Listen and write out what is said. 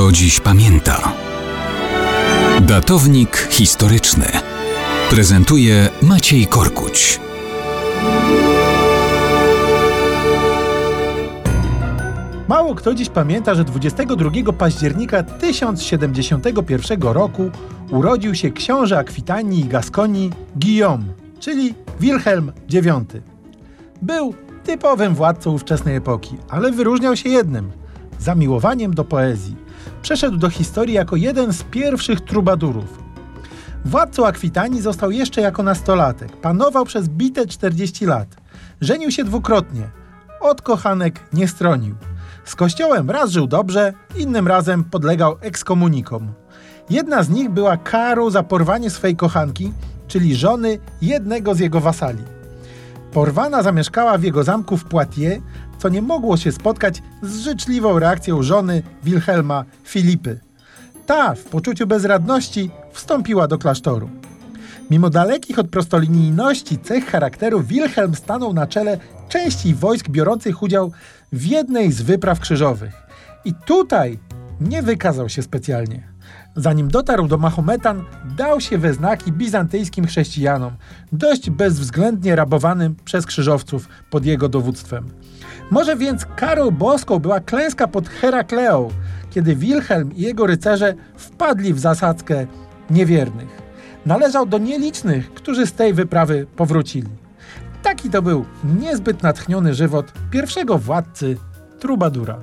kto dziś pamięta. Datownik historyczny prezentuje Maciej Korkuć. Mało kto dziś pamięta, że 22 października 1071 roku urodził się książę Akwitanii i Gaskonii Guillaume, czyli Wilhelm IX. Był typowym władcą ówczesnej epoki, ale wyróżniał się jednym zamiłowaniem do poezji. Przeszedł do historii jako jeden z pierwszych trubadurów. Władcą Akwitanii został jeszcze jako nastolatek. Panował przez bite 40 lat. Żenił się dwukrotnie. Od kochanek nie stronił. Z kościołem raz żył dobrze, innym razem podlegał ekskomunikom. Jedna z nich była karą za porwanie swej kochanki, czyli żony jednego z jego wasali. Porwana zamieszkała w jego zamku w Poitiers, co nie mogło się spotkać z życzliwą reakcją żony Wilhelma Filipy. Ta, w poczuciu bezradności, wstąpiła do klasztoru. Mimo dalekich od prostolinijności cech charakteru, Wilhelm stanął na czele części wojsk biorących udział w jednej z wypraw krzyżowych. I tutaj nie wykazał się specjalnie. Zanim dotarł do Mahometan, dał się we znaki bizantyjskim chrześcijanom, dość bezwzględnie rabowanym przez krzyżowców pod jego dowództwem. Może więc karą boską była klęska pod Herakleą, kiedy Wilhelm i jego rycerze wpadli w zasadzkę niewiernych. Należał do nielicznych, którzy z tej wyprawy powrócili. Taki to był niezbyt natchniony żywot pierwszego władcy Trubadura.